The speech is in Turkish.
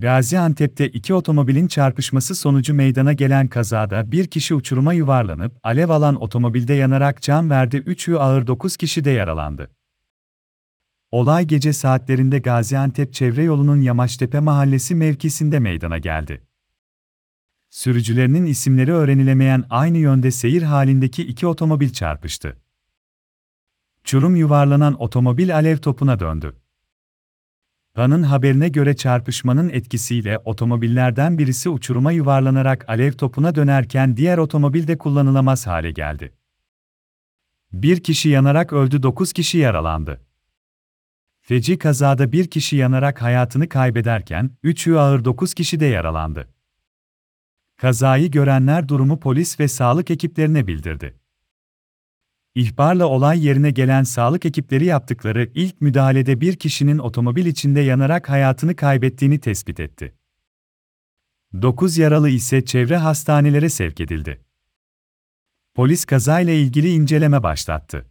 Gaziantep'te iki otomobilin çarpışması sonucu meydana gelen kazada bir kişi uçuruma yuvarlanıp alev alan otomobilde yanarak can verdi, 3'ü ağır 9 kişi de yaralandı. Olay gece saatlerinde Gaziantep çevre yolunun Yamaçtepe mahallesi mevkisinde meydana geldi. Sürücülerinin isimleri öğrenilemeyen aynı yönde seyir halindeki iki otomobil çarpıştı. Çurum yuvarlanan otomobil alev topuna döndü. Kanın haberine göre çarpışmanın etkisiyle otomobillerden birisi uçuruma yuvarlanarak alev topuna dönerken diğer otomobil de kullanılamaz hale geldi. Bir kişi yanarak öldü, 9 kişi yaralandı. Feci kazada bir kişi yanarak hayatını kaybederken, 3'ü ağır 9 kişi de yaralandı. Kazayı görenler durumu polis ve sağlık ekiplerine bildirdi. İhbarla olay yerine gelen sağlık ekipleri yaptıkları ilk müdahalede bir kişinin otomobil içinde yanarak hayatını kaybettiğini tespit etti. 9 yaralı ise çevre hastanelere sevk edildi. Polis kazayla ilgili inceleme başlattı.